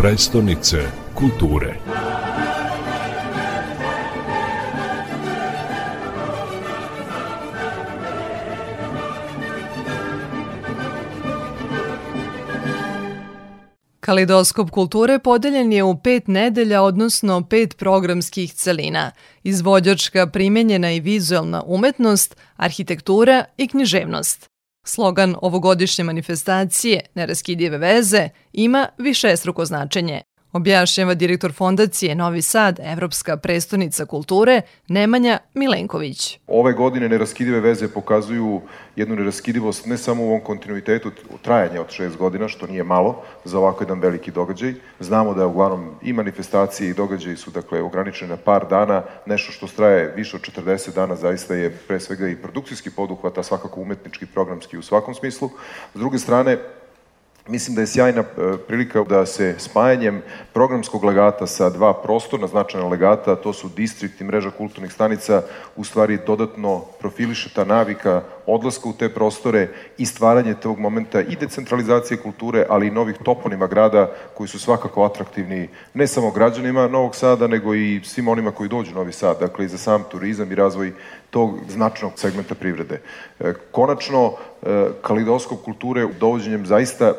prestonice kulture. Kalidoskop kulture podeljen je u pet nedelja, odnosno pet programskih celina. Izvođačka, primenjena i vizualna umetnost, arhitektura i književnost. Slogan ovogodišnje manifestacije Neraskidive veze ima višestruko značenje. Objašnjava direktor fondacije Novi Sad, Evropska prestonica kulture, Nemanja Milenković. Ove godine neraskidive veze pokazuju jednu neraskidivost ne samo u ovom kontinuitetu trajanja od šest godina, što nije malo za ovako jedan veliki događaj. Znamo da je uglavnom i manifestacije i događaji su dakle ograničene na par dana, nešto što traje više od 40 dana zaista je pre svega i produkcijski poduhvat, a svakako umetnički, programski u svakom smislu. S druge strane, Mislim da je sjajna e, prilika da se spajanjem programskog legata sa dva prostorna značajna legata, to su distrikt i mreža kulturnih stanica, u stvari dodatno profiliše ta navika odlaska u te prostore i stvaranje tog momenta i decentralizacije kulture, ali i novih toponima grada koji su svakako atraktivni ne samo građanima Novog Sada, nego i svim onima koji dođu u Novi Sad, dakle i za sam turizam i razvoj tog značnog segmenta privrede. E, konačno, kalidoskop kulture dovođenjem zaista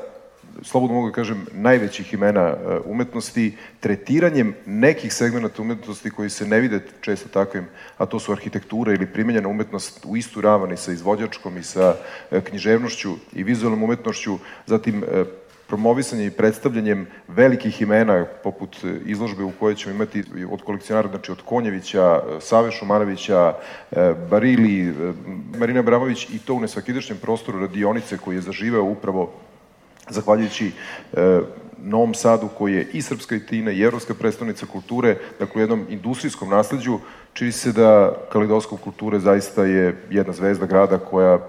slobodno mogu da kažem, najvećih imena e, umetnosti, tretiranjem nekih segmenta umetnosti koji se ne vide često takvim, a to su arhitektura ili primenjena umetnost u istu ravan i sa izvođačkom i sa e, književnošću i vizualnom umetnošću, zatim e, promovisanje i predstavljanjem velikih imena poput izložbe u kojoj ćemo imati od kolekcionara, znači od Konjevića, Save Šumanovića, Barili, Marina Bramović i to u nesvakidašnjem prostoru radionice koji je zaživeo upravo zahvaljujući e, Novom Sadu koji je i srpska itina i evropska predstavnica kulture, dakle u jednom industrijskom nasledđu, čini se da kalidoskop kulture zaista je jedna zvezda grada koja, e,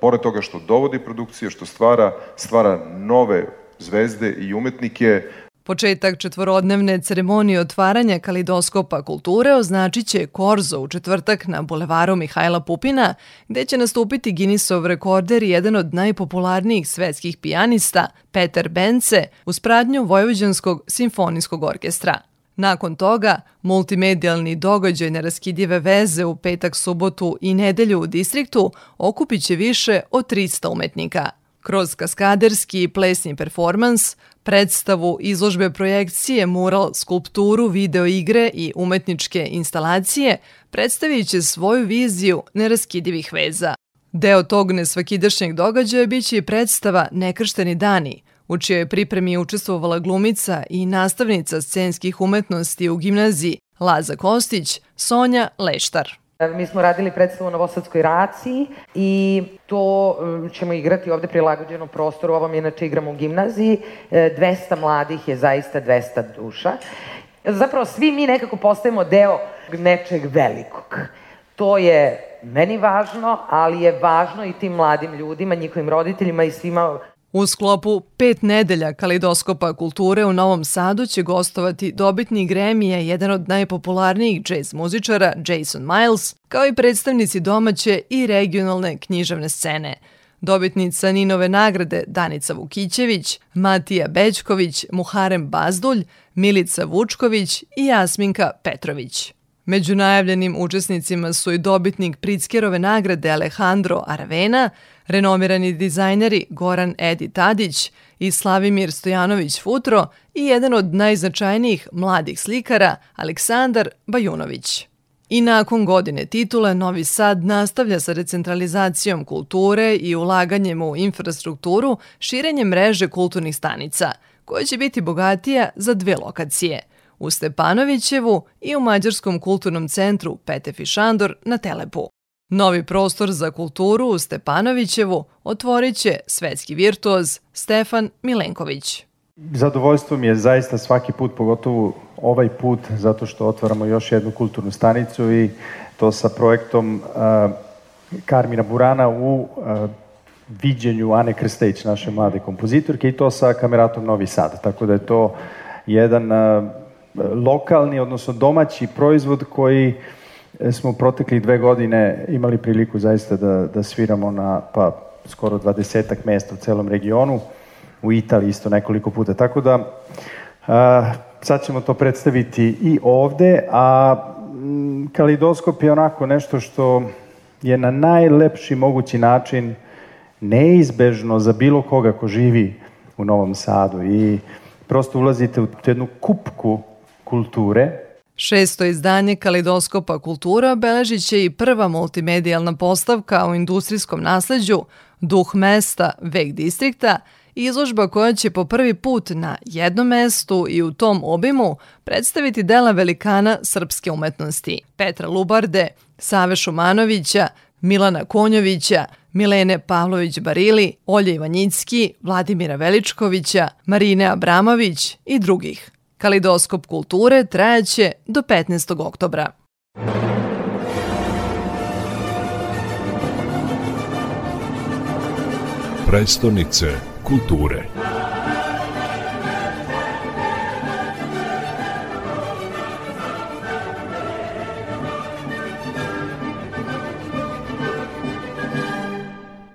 pored toga što dovodi produkcije, što stvara, stvara nove zvezde i umetnike, Početak četvorodnevne ceremonije otvaranja kalidoskopa kulture označit će Korzo u četvrtak na bulevaru Mihajla Pupina, gde će nastupiti Guinnessov rekorder i jedan od najpopularnijih svetskih pijanista, Peter Bence, uz pradnju Vojvođanskog simfonijskog orkestra. Nakon toga, multimedijalni događaj na raskidive veze u petak, subotu i nedelju u distriktu okupit će više od 300 umetnika. Kroz kaskaderski i plesni performans, predstavu, izložbe projekcije, mural, skulpturu, video igre i umetničke instalacije, predstavit će svoju viziju neraskidivih veza. Deo tog nesvakidašnjeg događaja biće i predstava Nekršteni dani, u čijoj pripremi je učestvovala glumica i nastavnica scenskih umetnosti u gimnaziji Laza Kostić, Sonja Leštar. Mi smo radili predstavu u Novosadskoj raciji i to um, ćemo igrati ovde prilagođeno prostoru, ovom inače igramo u gimnaziji. 200 e, mladih je zaista 200 duša. Zapravo svi mi nekako postajemo deo nečeg velikog. To je meni važno, ali je važno i tim mladim ljudima, njihovim roditeljima i svima U sklopu pet nedelja kalidoskopa kulture u Novom Sadu će gostovati dobitni Grammy-a jedan od najpopularnijih jazz muzičara Jason Miles, kao i predstavnici domaće i regionalne književne scene. Dobitnica Ninove nagrade Danica Vukićević, Matija Bećković, Muharem Bazdulj, Milica Vučković i Jasminka Petrović. Među najavljenim učesnicima su i dobitnik Pritzkerove nagrade Alejandro Aravena, renomirani dizajneri Goran Edi Tadić i Slavimir Stojanović Futro i jedan od najznačajnijih mladih slikara Aleksandar Bajunović. I nakon godine titule, Novi Sad nastavlja sa decentralizacijom kulture i ulaganjem u infrastrukturu širenjem mreže kulturnih stanica, koja će biti bogatija za dve lokacije – u Stepanovićevu i u Mađarskom kulturnom centru Petefi Šandor na Telepu. Novi prostor za kulturu u Stepanovićevu otvorit će svetski virtuoz Stefan Milenković. Zadovoljstvo mi je zaista svaki put, pogotovo ovaj put, zato što otvaramo još jednu kulturnu stanicu i to sa projektom uh, Karmina Burana u uh, viđenju Ane Krstejić, naše mlade kompozitorke, i to sa kameratom Novi Sad. Tako da je to jedan uh, lokalni, odnosno domaći proizvod koji e, smo protekli dve godine imali priliku zaista da, da sviramo na pa skoro 20 mesta u celom regionu, u Italiji isto nekoliko puta. Tako da a, sad ćemo to predstaviti i ovde, a m, kalidoskop je onako nešto što je na najlepši mogući način neizbežno za bilo koga ko živi u Novom Sadu i prosto ulazite u jednu kupku kulture Šesto izdanje Kalidoskopa kultura beležit će i prva multimedijalna postavka o industrijskom nasleđu Duh mesta, vek distrikta, izložba koja će po prvi put na jednom mestu i u tom obimu predstaviti dela velikana srpske umetnosti Petra Lubarde, Save Šumanovića, Milana Konjovića, Milene Pavlović-Barili, Olje Ivanjicki, Vladimira Veličkovića, Marine Abramović i drugih. Kalidoskop kulture trajaće do 15. oktobra. Prestonice kulture.